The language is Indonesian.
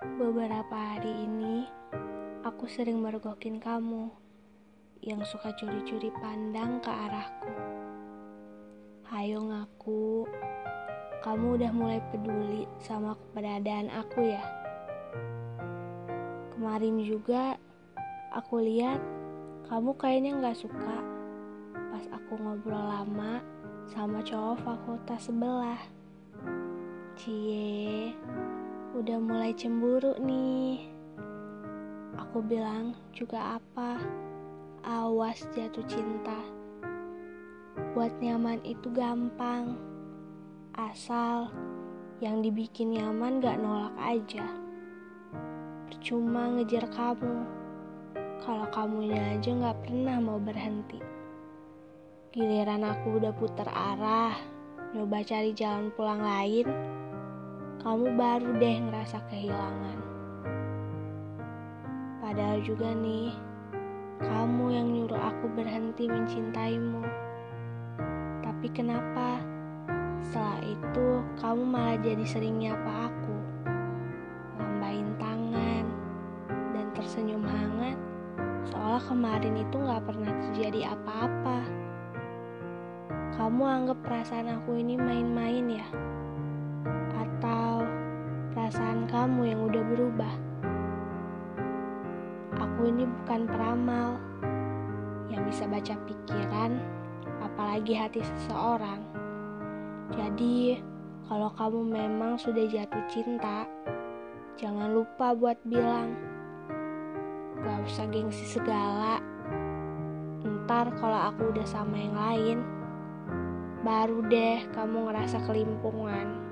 Beberapa hari ini, aku sering mergokin kamu yang suka curi-curi pandang ke arahku. Hayo ngaku, kamu udah mulai peduli sama keberadaan aku ya. Kemarin juga, aku lihat kamu kayaknya nggak suka pas aku ngobrol lama sama cowok fakultas sebelah. Cie, udah mulai cemburu nih. Aku bilang juga apa? Awas jatuh cinta. Buat nyaman itu gampang. Asal yang dibikin nyaman gak nolak aja. Percuma ngejar kamu. Kalau kamunya aja gak pernah mau berhenti. Giliran aku udah putar arah, nyoba cari jalan pulang lain, kamu baru deh ngerasa kehilangan. Padahal juga nih, kamu yang nyuruh aku berhenti mencintaimu. Tapi kenapa setelah itu kamu malah jadi sering nyapa aku, lambain tangan, dan tersenyum hangat seolah kemarin itu gak pernah terjadi apa-apa. Kamu anggap perasaan aku ini main-main kamu yang udah berubah? Aku ini bukan peramal yang bisa baca pikiran, apalagi hati seseorang. Jadi, kalau kamu memang sudah jatuh cinta, jangan lupa buat bilang. Gak usah gengsi segala. Ntar kalau aku udah sama yang lain, baru deh kamu ngerasa kelimpungan.